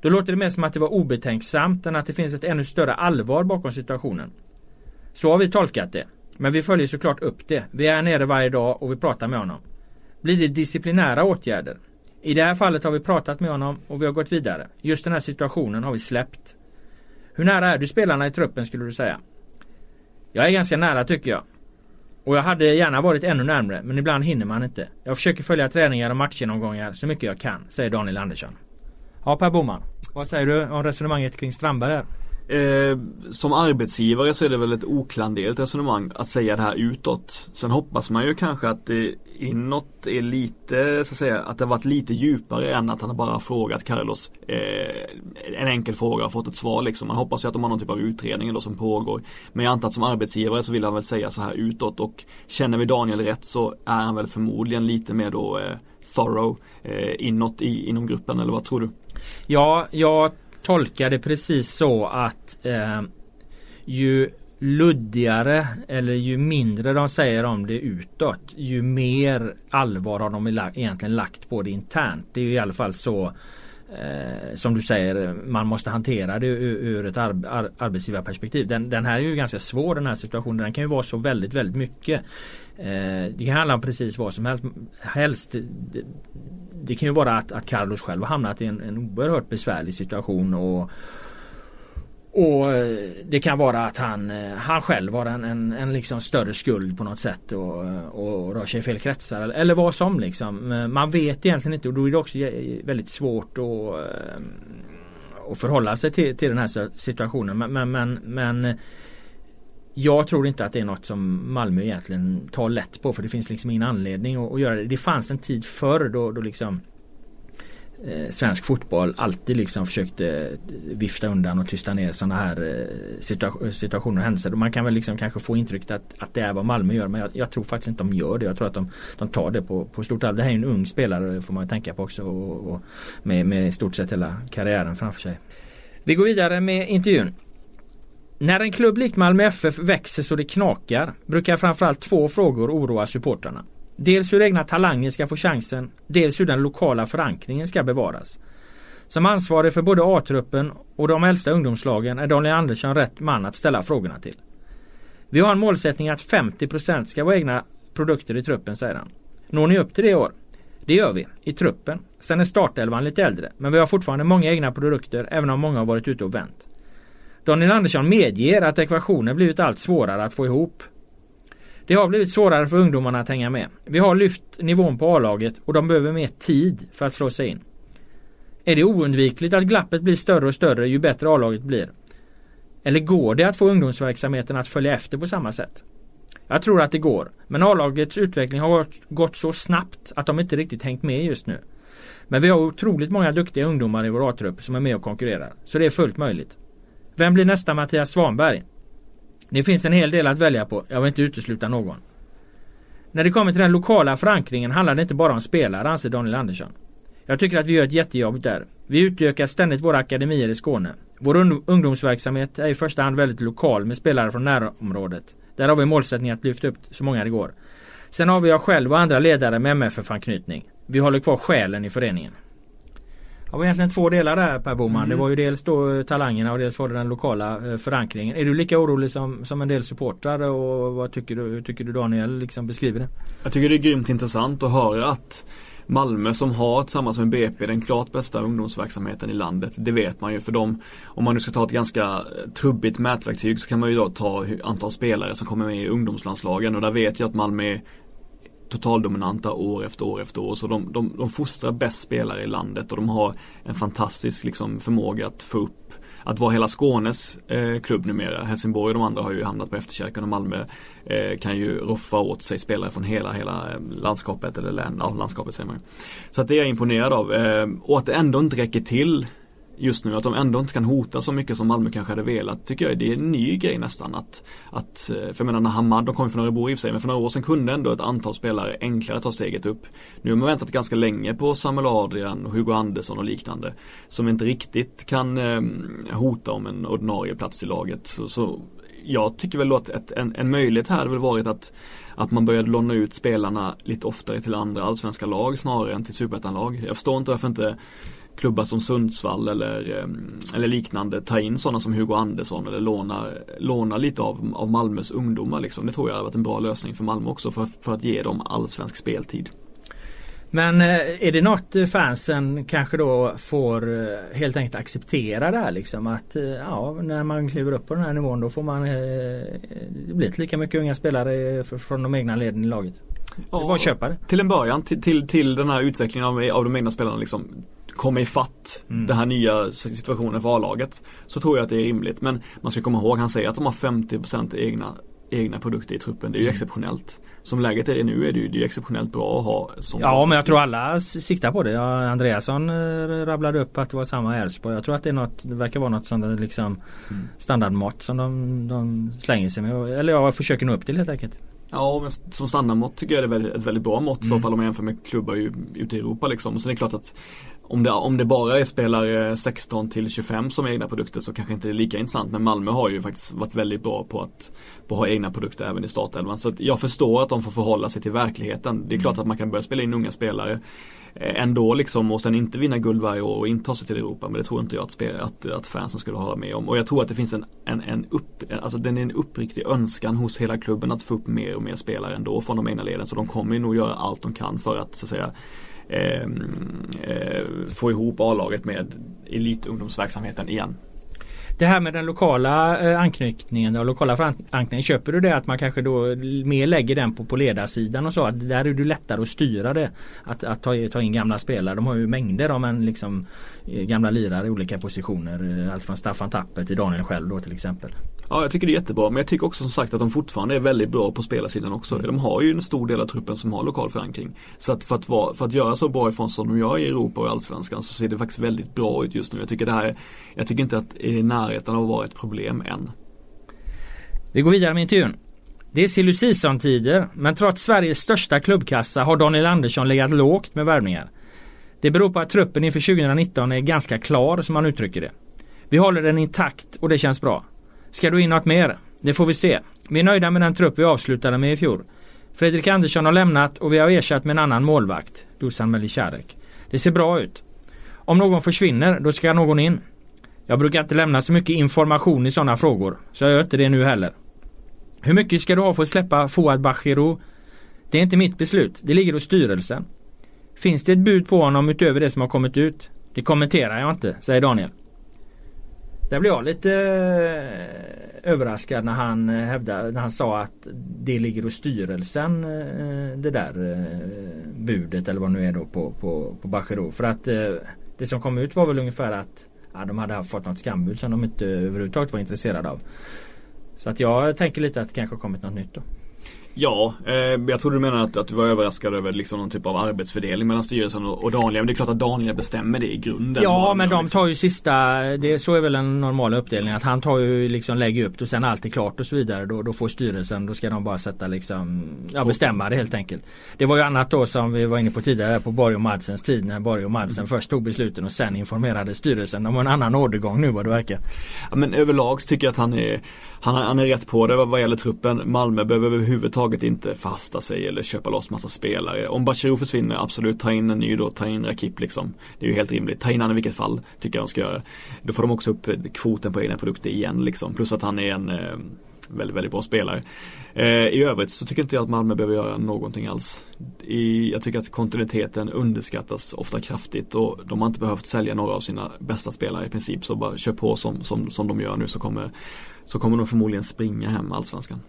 Då låter det mer som att det var obetänksamt än att det finns ett ännu större allvar bakom situationen. Så har vi tolkat det. Men vi följer såklart upp det. Vi är nere varje dag och vi pratar med honom. Blir det disciplinära åtgärder? I det här fallet har vi pratat med honom och vi har gått vidare. Just den här situationen har vi släppt. Hur nära är du spelarna i truppen skulle du säga? Jag är ganska nära tycker jag. Och jag hade gärna varit ännu närmre men ibland hinner man inte. Jag försöker följa träningar och matchgenomgångar så mycket jag kan, säger Daniel Andersson. Ja Per Boman, vad säger du om resonemanget kring Strandberg här? Eh, som arbetsgivare så är det väl ett oklanderligt resonemang att säga det här utåt. Sen hoppas man ju kanske att det inåt är lite, så att säga, att det har varit lite djupare än att han bara har frågat Carlos eh, en enkel fråga och fått ett svar liksom. Man hoppas ju att de har någon typ av utredning då som pågår. Men jag antar att som arbetsgivare så vill han väl säga så här utåt och känner vi Daniel rätt så är han väl förmodligen lite mer då eh, thorough eh, inåt i, inom gruppen eller vad tror du? Ja, jag tolkar det precis så att eh, ju luddigare eller ju mindre de säger om det utåt ju mer allvar har de egentligen lagt på det internt. Det är i alla fall så eh, som du säger man måste hantera det ur, ur ett ar, ar, arbetsgivarperspektiv. Den, den, här är ju ganska svår den här situationen. Den kan ju vara så väldigt väldigt mycket. Eh, det kan handla om precis vad som helst. helst det, det kan ju vara att, att Carlos själv har hamnat i en, en oerhört besvärlig situation och och eh, det kan vara att han, eh, han själv har en, en, en liksom större skuld på något sätt och, eh, och rör sig i fel kretsar eller, eller vad som liksom. Man vet egentligen inte och då är det också väldigt svårt att, att förhålla sig till, till den här situationen. Men, men, men, men jag tror inte att det är något som Malmö egentligen tar lätt på för det finns liksom ingen anledning att, att göra det. Det fanns en tid förr då, då liksom Eh, svensk fotboll alltid liksom försökte eh, vifta undan och tysta ner sådana här eh, situa situationer och händelser. Man kan väl liksom kanske få intrycket att, att det är vad Malmö gör men jag, jag, tror faktiskt inte de gör det. Jag tror att de, de tar det på, på stort allvar. Det här är en ung spelare får man tänka på också och, och med, med i stort sett hela karriären framför sig. Vi går vidare med intervjun. När en klubb likt Malmö FF växer så det knakar brukar framförallt två frågor oroa supportrarna. Dels hur egna talanger ska få chansen, dels hur den lokala förankringen ska bevaras. Som ansvarig för både A-truppen och de äldsta ungdomslagen är Daniel Andersson rätt man att ställa frågorna till. Vi har en målsättning att 50% ska vara egna produkter i truppen, säger han. Når ni upp till det i år? Det gör vi, i truppen. Sen är startelvan lite äldre, men vi har fortfarande många egna produkter även om många har varit ute och vänt. Daniel Andersson medger att ekvationen blivit allt svårare att få ihop. Det har blivit svårare för ungdomarna att hänga med. Vi har lyft nivån på A-laget och de behöver mer tid för att slå sig in. Är det oundvikligt att glappet blir större och större ju bättre A-laget blir? Eller går det att få ungdomsverksamheten att följa efter på samma sätt? Jag tror att det går, men A-lagets utveckling har gått så snabbt att de inte riktigt hängt med just nu. Men vi har otroligt många duktiga ungdomar i vår A-trupp som är med och konkurrerar, så det är fullt möjligt. Vem blir nästa Mattias Svanberg? Det finns en hel del att välja på. Jag vill inte utesluta någon. När det kommer till den lokala förankringen handlar det inte bara om spelare anser Daniel Andersson. Jag tycker att vi gör ett jättejobb där. Vi utökar ständigt våra akademier i Skåne. Vår ungdomsverksamhet är i första hand väldigt lokal med spelare från närområdet. Där har vi målsättningen att lyfta upp så många det går. Sen har vi jag själv och andra ledare med MFF-anknytning. Vi håller kvar själen i föreningen. Det var egentligen två delar där Per Boman. Mm. Det var ju dels då talangerna och dels var det den lokala eh, förankringen. Är du lika orolig som, som en del supportrar och vad tycker du, tycker du Daniel liksom beskriver det? Jag tycker det är grymt intressant att höra att Malmö som har tillsammans med BP den klart bästa ungdomsverksamheten i landet. Det vet man ju för dem. Om man nu ska ta ett ganska eh, trubbigt mätverktyg så kan man ju då ta antal spelare som kommer med i ungdomslandslagen och där vet jag att Malmö är totaldominanta år efter år efter år. Så de, de, de fostrar bäst spelare i landet och de har en fantastisk liksom, förmåga att få upp att vara hela Skånes eh, klubb numera. Helsingborg och de andra har ju hamnat på efterkälken och Malmö eh, kan ju roffa åt sig spelare från hela, hela eh, landskapet eller län, ja, landskapet säger man Så att det är jag imponerad av. Eh, och att det ändå inte räcker till just nu. Att de ändå inte kan hota så mycket som Malmö kanske hade velat. Tycker jag det är en ny grej nästan. Att, att, eh, för jag menar när Hamad, de kom från Örebro i och för sig, men för några år sedan kunde ändå ett antal spelare enklare ta steget upp. Nu har man väntat ganska länge på Samuel Adrian, Hugo Andersson och liknande. Som inte riktigt kan eh, hota om en ordinarie plats i laget. Så, så jag tycker väl att ett, en, en möjlighet här hade väl varit att att man började låna ut spelarna lite oftare till andra allsvenska lag snarare än till superettanlag. Jag förstår inte varför inte klubbar som Sundsvall eller, eller liknande ta in sådana som Hugo Andersson eller låna, låna lite av, av Malmös ungdomar liksom. Det tror jag hade varit en bra lösning för Malmö också för, för att ge dem allsvensk speltid. Men eh, är det något fansen kanske då får eh, helt enkelt acceptera det här liksom att eh, ja när man kliver upp på den här nivån då får man det blir inte lika mycket unga spelare från de egna leden i laget. Det är bara att köpa det. Till en början till, till, till den här utvecklingen av, av de egna spelarna liksom komma ifatt mm. den här nya situationen för A-laget. Så tror jag att det är rimligt. Men man ska komma ihåg, han säger att de har 50% egna, egna produkter i truppen. Det är ju mm. exceptionellt. Som läget är nu är det ju, det är exceptionellt bra att ha som Ja men jag tror alla siktar på det. Ja, Andreasson eh, rabblade upp att det var samma Elfsborg. Jag tror att det, är något, det verkar vara något sånt liksom mm. standardmått som de, de slänger sig med. Eller jag försöker nå upp till helt enkelt. Ja men som standardmått tycker jag det är ett väldigt bra mått mm. så fall om man jämför med klubbar ute i Europa liksom. Sen är det klart att om det, om det bara är spelare 16 till 25 som är egna produkter så kanske inte det är lika intressant. Men Malmö har ju faktiskt varit väldigt bra på att, på att ha egna produkter även i startelvan. Så jag förstår att de får förhålla sig till verkligheten. Det är klart att man kan börja spela in unga spelare eh, ändå liksom och sen inte vinna guld varje år och inte ta sig till Europa. Men det tror inte jag att, spela, att, att fansen skulle hålla med om. Och jag tror att det finns en, en, en, upp, alltså den är en uppriktig önskan hos hela klubben att få upp mer och mer spelare ändå från de egna leden. Så de kommer nog göra allt de kan för att så att säga Ehm, eh, få ihop A-laget med elitungdomsverksamheten igen. Det här med den lokala eh, anknytningen och lokala förankringen. Köper du det att man kanske då mer lägger den på, på ledarsidan och så? Att där är det lättare att styra det. Att, att ta, ta in gamla spelare. De har ju mängder av en liksom, eh, gamla lirare i olika positioner. Eh, allt från Staffan Tapper till Daniel själv då till exempel. Ja jag tycker det är jättebra men jag tycker också som sagt att de fortfarande är väldigt bra på spelarsidan också. Mm. De har ju en stor del av truppen som har lokal förankring. Så att för att, vara, för att göra så bra ifrån som de gör i Europa och Allsvenskan så ser det faktiskt väldigt bra ut just nu. Jag tycker det här Jag tycker inte att i närheten att vara ett problem än. Vi går vidare med intervjun. Det är silly tider men trots Sveriges största klubbkassa har Daniel Andersson legat lågt med värvningar. Det beror på att truppen inför 2019 är ganska klar som man uttrycker det. Vi håller den intakt och det känns bra. Ska du in något mer? Det får vi se. Vi är nöjda med den trupp vi avslutade med i fjol. Fredrik Andersson har lämnat och vi har ersatt med en annan målvakt, Dusan Melicharek. Det ser bra ut. Om någon försvinner, då ska någon in. Jag brukar inte lämna så mycket information i sådana frågor, så jag gör inte det nu heller. Hur mycket ska du ha för att släppa Fouad Bachirou? Det är inte mitt beslut, det ligger hos styrelsen. Finns det ett bud på honom utöver det som har kommit ut? Det kommenterar jag inte, säger Daniel. Där blev jag lite eh, överraskad när han eh, hävdade, när han sa att det ligger hos styrelsen eh, det där budet eller vad det nu är då på, på, på Bachero. För att det som kom ut var väl ungefär att ja, de hade fått något skambud som de inte överhuvudtaget var intresserade av. Så att jag tänker lite att det kanske kommit något nytt då. Ja, eh, jag trodde du menade att, att du var överraskad över liksom någon typ av arbetsfördelning mellan styrelsen och, och Daniel. Men det är klart att Daniel bestämmer det i grunden. Ja, men de liksom. tar ju sista, det, så är väl en normal uppdelning. Att han tar ju liksom, lägger upp det och sen allt är klart och så vidare. Då, då får styrelsen, då ska de bara sätta liksom, ja bestämma det helt enkelt. Det var ju annat då som vi var inne på tidigare på Borg och Madsens tid. När Borg och Madsen mm. först tog besluten och sen informerade styrelsen om en annan ordergång nu vad det verkar. Ja, men överlag tycker jag att han är, han, han är rätt på det vad gäller truppen. Malmö behöver överhuvudtaget laget inte fasta sig eller köpa loss massa spelare. Om Bachirou försvinner, absolut ta in en ny då, ta in Rakip liksom. Det är ju helt rimligt. Ta in han i vilket fall, tycker jag de ska göra. Då får de också upp eh, kvoten på egna produkter igen liksom. Plus att han är en eh, väldigt, väldigt bra spelare. Eh, I övrigt så tycker inte jag att Malmö behöver göra någonting alls. I, jag tycker att kontinuiteten underskattas ofta kraftigt och de har inte behövt sälja några av sina bästa spelare i princip. Så bara kör på som, som, som de gör nu så kommer, så kommer de förmodligen springa hem allsvenskan.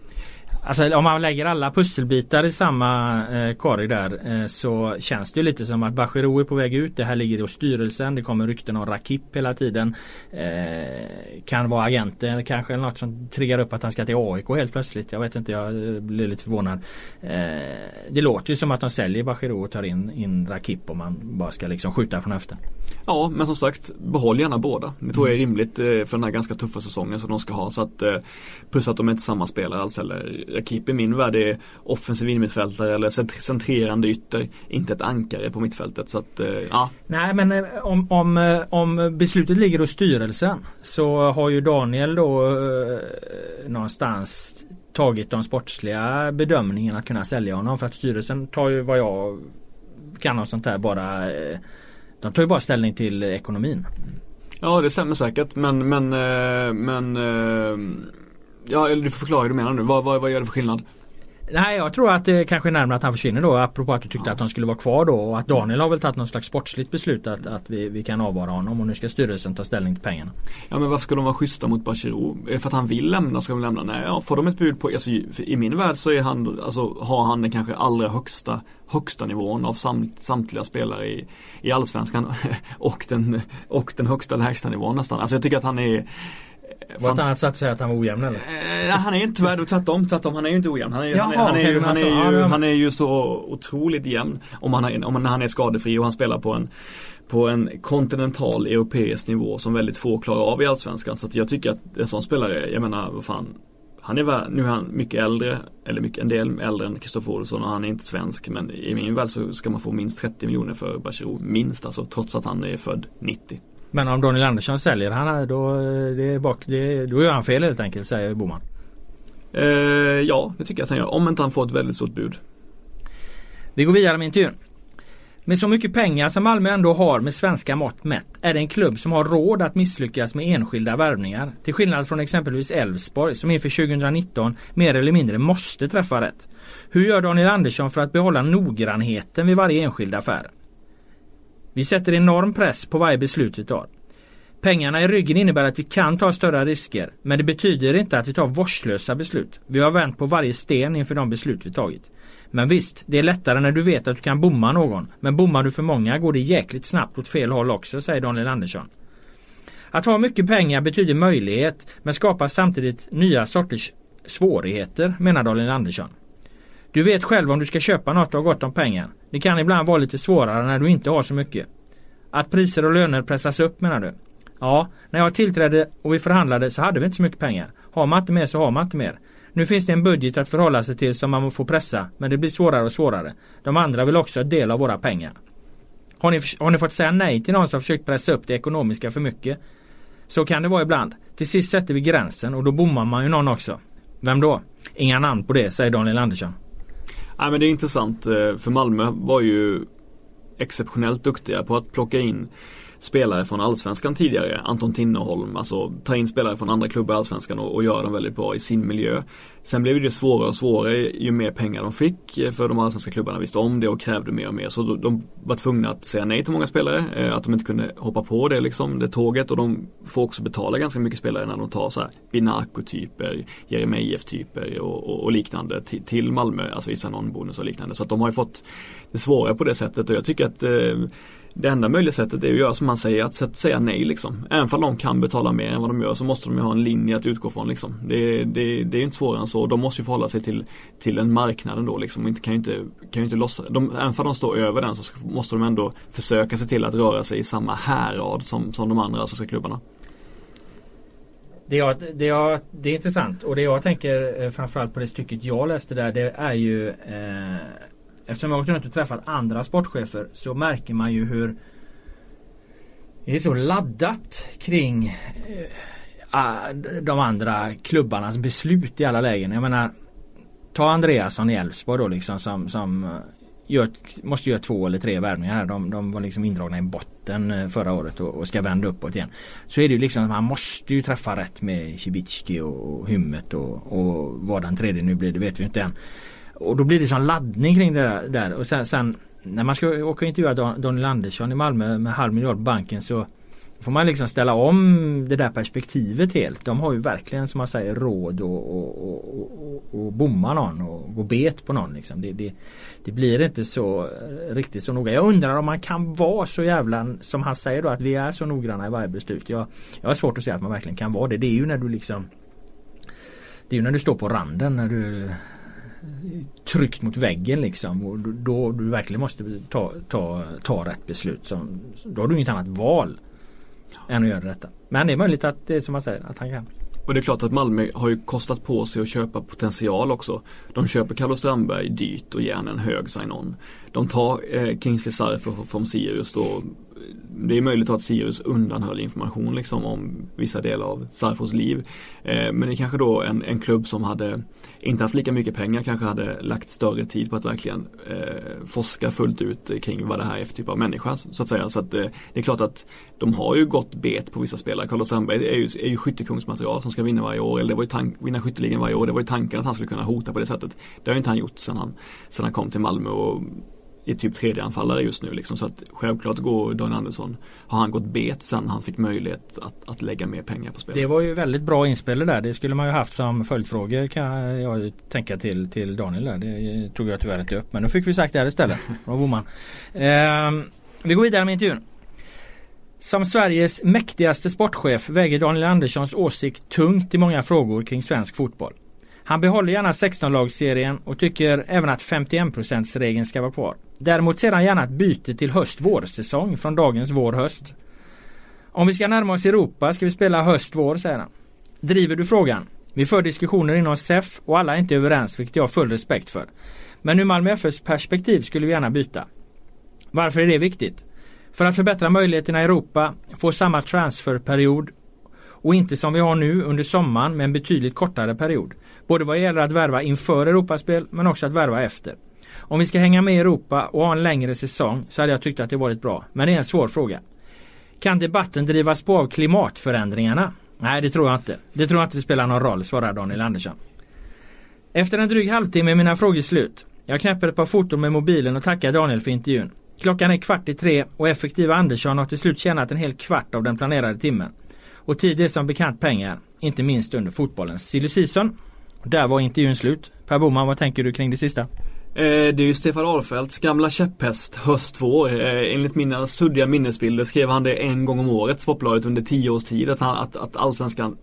Alltså om man lägger alla pusselbitar i samma eh, korg där eh, så känns det lite som att Bachirou är på väg ut. Det här ligger hos styrelsen. Det kommer rykten om Rakip hela tiden. Eh, kan vara agenten kanske eller något som triggar upp att han ska till AIK helt plötsligt. Jag vet inte, jag eh, blir lite förvånad. Eh, det låter ju som att de säljer Bachirou och tar in, in Rakip om man bara ska liksom skjuta från höften. Ja men som sagt behåll gärna båda. Det tror jag är rimligt eh, för den här ganska tuffa säsongen som de ska ha. Så att, plus att de är inte samma spelare alls eller Rakip i min värld är offensiv innermittfältare eller centrerande ytter. Inte ett ankare på mittfältet. Så att, eh, ja. Nej men eh, om, om, eh, om beslutet ligger hos styrelsen så har ju Daniel då eh, någonstans tagit de sportsliga bedömningarna att kunna sälja honom. För att styrelsen tar ju vad jag kan om sånt här bara De tar ju bara ställning till ekonomin. Ja det stämmer säkert men men men Ja, eller du får förklara hur du menar nu. Vad, vad, vad gör det för skillnad? Nej jag tror att det kanske är närmare att han försvinner då apropå att du tyckte ja. att han skulle vara kvar då och att Daniel har väl tagit någon slags sportsligt beslut att, att vi, vi kan avvara honom och nu ska styrelsen ta ställning till pengarna. Ja men varför ska de vara schyssta mot Bachirou? Är det för att han vill lämna ska de lämna? Nej, ja, får de ett bud på, alltså, i min värld så är han, alltså, har han den kanske allra högsta högsta nivån av samt, samtliga spelare i, i Allsvenskan och den, och den högsta lägsta nivån nästan. Alltså jag tycker att han är var ett annat sätt att säga att han var ojämn eller? Eh, han är inte värd, tvärtom, tvärtom. Han är ju inte ojämn. Han är, Jaha, han, är, han, är, ju, han, är ju, han är ju så otroligt jämn. Om han, är, om han är skadefri och han spelar på en på en kontinental europeisk nivå som väldigt få klarar av i Allsvenskan. Så att jag tycker att en sån spelare, jag menar vad fan han är nu är han mycket äldre, eller mycket, en del äldre än Kristoffer Olsson och han är inte svensk. Men i min värld så ska man få minst 30 miljoner för Bachirou. Minst alltså, trots att han är född 90. Men om Daniel Andersson säljer han då, det är bak, det, då gör han fel helt enkelt säger Boman. Eh, ja, det tycker jag att han gör. Om inte han får ett väldigt stort bud. Vi går vidare med intervjun. Med så mycket pengar som Malmö ändå har med svenska mått mätt är det en klubb som har råd att misslyckas med enskilda värvningar. Till skillnad från exempelvis Elfsborg som inför 2019 mer eller mindre måste träffa rätt. Hur gör Daniel Andersson för att behålla noggrannheten vid varje enskild affär? Vi sätter enorm press på varje beslut vi tar. Pengarna i ryggen innebär att vi kan ta större risker men det betyder inte att vi tar vårdslösa beslut. Vi har vänt på varje sten inför de beslut vi tagit. Men visst, det är lättare när du vet att du kan bomma någon. Men bommar du för många går det jäkligt snabbt åt fel håll också, säger Daniel Andersson. Att ha mycket pengar betyder möjlighet men skapar samtidigt nya sorters svårigheter, menar Daniel Andersson. Du vet själv om du ska köpa något och har gott om pengar. Det kan ibland vara lite svårare när du inte har så mycket. Att priser och löner pressas upp menar du? Ja, när jag tillträdde och vi förhandlade så hade vi inte så mycket pengar. Har man inte mer så har man inte mer. Nu finns det en budget att förhålla sig till som man får pressa men det blir svårare och svårare. De andra vill också ha del av våra pengar. Har ni, har ni fått säga nej till någon som försökt pressa upp det ekonomiska för mycket? Så kan det vara ibland. Till sist sätter vi gränsen och då bommar man ju någon också. Vem då? Inga namn på det, säger Daniel Andersson. Nej men det är intressant eh, för Malmö var ju exceptionellt duktiga på att plocka in spelare från Allsvenskan tidigare. Anton Tinnerholm, alltså ta in spelare från andra klubbar i Allsvenskan och, och göra dem väldigt bra i sin miljö. Sen blev det svårare och svårare ju mer pengar de fick eh, för de allsvenska klubbarna visste om det och krävde mer och mer. Så de var tvungna att säga nej till många spelare. Eh, att de inte kunde hoppa på det liksom, det tåget och de får också betala ganska mycket spelare när de tar så här Binako-typer, Jeremejeff-typer och, och, och, liknande till, till Malmö, alltså vissa non-bonus och liknande. Så att de har ju fått det svårare på det sättet och jag tycker att eh, det enda möjliga sättet är att göra som man säger, att säga nej liksom. Även om de kan betala mer än vad de gör så måste de ju ha en linje att utgå från liksom. Det, det, det är inte svårare än så. De måste ju förhålla sig till, till en marknad ändå liksom. Och inte, kan ju inte, kan ju inte lossa, de, även om de står över den så måste de ändå försöka se till att röra sig i samma härad som, som de andra allsvenska klubbarna. Det, jag, det, jag, det är intressant och det jag tänker eh, framförallt på det stycket jag läste där det är ju eh, Eftersom jag åkt runt och träffat andra sportchefer så märker man ju hur det är så laddat kring eh, Ah, de andra klubbarnas beslut i alla lägen. Jag menar Ta Andreasson i Elfsborg då liksom som, som eh, gör, måste göra två eller tre värvningar här. De, de var liksom indragna i botten eh, förra året och, och ska vända uppåt igen. Så är det ju liksom Han måste ju träffa rätt med Cibicki och Hymmet och, och vad den tredje nu blir det vet vi inte än. Och då blir det sån laddning kring det där. Och sen, sen när man ska åka och intervjua Daniel Andersson i Malmö med halv miljard på banken så får man liksom ställa om det där perspektivet helt. De har ju verkligen som man säger råd och, och, och, och bomma någon och gå bet på någon. Liksom. Det, det, det, blir inte så eh, riktigt så noga. Jag undrar om man kan vara så jävla som han säger då att vi är så noggranna i varje beslut. Jag, jag har svårt att säga att man verkligen kan vara det. Det är ju när du liksom Det är ju när du står på randen när du eh, tryckt mot väggen liksom. Och då du verkligen måste ta, ta, ta rätt beslut. Så, då har du inget annat val än att göra detta. Men det är möjligt att det är som man säger att han kan. Och det är klart att Malmö har ju kostat på sig att köpa potential också. De köper Carlos Strandberg dyrt och gärna en hög sign-on. De tar eh, Kingsley Sarr från Sirius då det är möjligt att Sirius undanhöll information liksom om vissa delar av Sarfos liv. Eh, men det är kanske då en, en klubb som hade inte haft lika mycket pengar kanske hade lagt större tid på att verkligen eh, forska fullt ut kring vad det här är för typ av människa så att säga. Så att eh, det är klart att de har ju gått bet på vissa spelare. Carlos Sandberg är ju, är ju skyttekungsmaterial som ska vinna varje år eller det var ju tank, vinna skytteligan varje år. Det var ju tanken att han skulle kunna hota på det sättet. Det har ju inte han gjort sedan han, sedan han kom till Malmö och är typ tredje anfallare just nu liksom. Så att självklart går Daniel Andersson, har han gått bet sen han fick möjlighet att, att lägga mer pengar på spelet. Det var ju väldigt bra inspel där. Det skulle man ju haft som följdfrågor kan jag tänka till, till Daniel där. Det tog jag tyvärr inte upp. Men nu fick vi sagt det här istället. Bra Boman. Eh, vi går vidare med intervjun. Som Sveriges mäktigaste sportchef väger Daniel Anderssons åsikt tungt i många frågor kring svensk fotboll. Han behåller gärna 16-lagsserien och tycker även att 51%-regeln ska vara kvar. Däremot ser han gärna ett byte till höst-vårsäsong från dagens vår-höst. Om vi ska närma oss Europa ska vi spela höst-vår, säger han. Driver du frågan? Vi för diskussioner inom SEF och alla är inte överens, vilket jag har full respekt för. Men ur Malmö FFs perspektiv skulle vi gärna byta. Varför är det viktigt? För att förbättra möjligheterna i Europa, få samma transferperiod och inte som vi har nu under sommaren med en betydligt kortare period. Både vad gäller att värva inför Europaspel men också att värva efter. Om vi ska hänga med i Europa och ha en längre säsong så hade jag tyckt att det varit bra. Men det är en svår fråga. Kan debatten drivas på av klimatförändringarna? Nej, det tror jag inte. Det tror jag inte spelar någon roll, svarar Daniel Andersson. Efter en dryg halvtimme är mina frågor slut. Jag knäpper ett par foton med mobilen och tackar Daniel för intervjun. Klockan är kvart i tre och effektiva Andersson har till slut tjänat en hel kvart av den planerade timmen. Och tid är som bekant pengar, inte minst under fotbollens silly season. Där var intervjun slut. Per Boman, vad tänker du kring det sista? Eh, det är ju Stefan Ahlfeldts gamla käpphäst höst vår. Eh, enligt mina suddiga minnesbilder skrev han det en gång om året, Sportbladet, under tio års tid. Att, han, att, att allsvenskan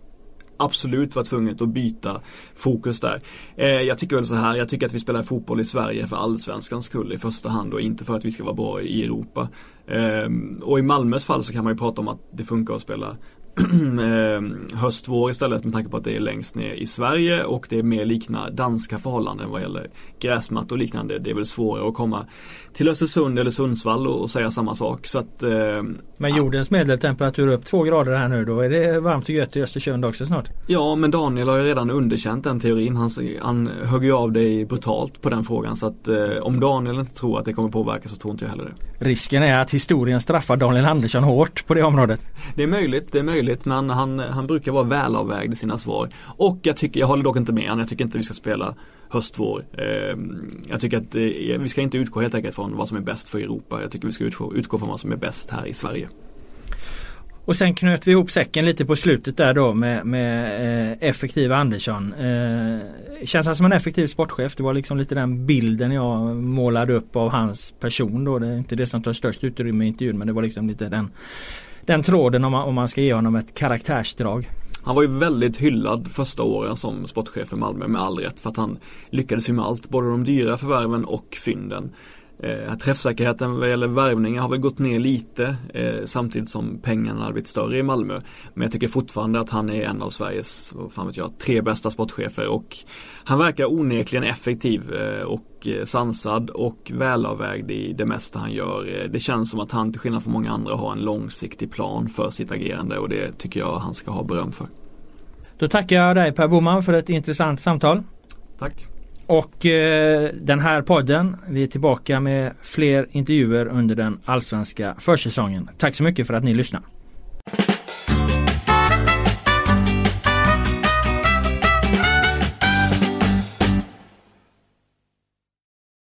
absolut var tvunget att byta fokus där. Eh, jag tycker väl så här, jag tycker att vi spelar fotboll i Sverige för allsvenskans skull i första hand och inte för att vi ska vara bra i Europa. Eh, och i Malmös fall så kan man ju prata om att det funkar att spela Eh, höst, vår istället med tanke på att det är längst ner i Sverige och det är mer liknar danska förhållanden vad gäller gräsmatt och liknande. Det är väl svårare att komma till Östersund eller Sundsvall och, säga samma sak. Så att, eh, men jordens medeltemperatur upp två grader här nu då är det varmt och gött i Östersund också snart? Ja men Daniel har ju redan underkänt den teorin. Han, han högg ju av dig brutalt på den frågan så att eh, om Daniel inte tror att det kommer påverka så tror inte jag heller det. Risken är att historien straffar Daniel Andersson hårt på det området. Det är möjligt, det är möjligt möjligt men han, han brukar vara välavvägd i sina svar. Och jag tycker, jag håller dock inte med honom, jag tycker inte vi ska spela höst-vår. Ehm, jag tycker att eh, vi ska inte utgå helt enkelt från vad som är bäst för Europa. Jag tycker vi ska utgå, utgå från vad som är bäst här i Sverige. Och sen knöt vi ihop säcken lite på slutet där då med, med eh, effektiva Andersson. Eh, känns han som en effektiv sportchef? Det var liksom lite den bilden jag målade upp av hans person då. Det är inte det som tar störst utrymme i intervjun men det var liksom lite den den tråden om man, om man ska ge honom ett karaktärsdrag. Han var ju väldigt hyllad första åren som sportchef i Malmö med all rätt för att han lyckades ju med allt, både de dyra förvärven och fynden. Eh, träffsäkerheten vad gäller värvningar har väl gått ner lite eh, samtidigt som pengarna har blivit större i Malmö. Men jag tycker fortfarande att han är en av Sveriges, vad fan vet jag, tre bästa sportchefer och han verkar onekligen effektiv eh, och eh, sansad och välavvägd i det mesta han gör. Eh, det känns som att han till skillnad från många andra har en långsiktig plan för sitt agerande och det tycker jag han ska ha beröm för. Då tackar jag dig Per Boman för ett intressant samtal. Tack. Och eh, den här podden, vi är tillbaka med fler intervjuer under den allsvenska försäsongen. Tack så mycket för att ni lyssnar.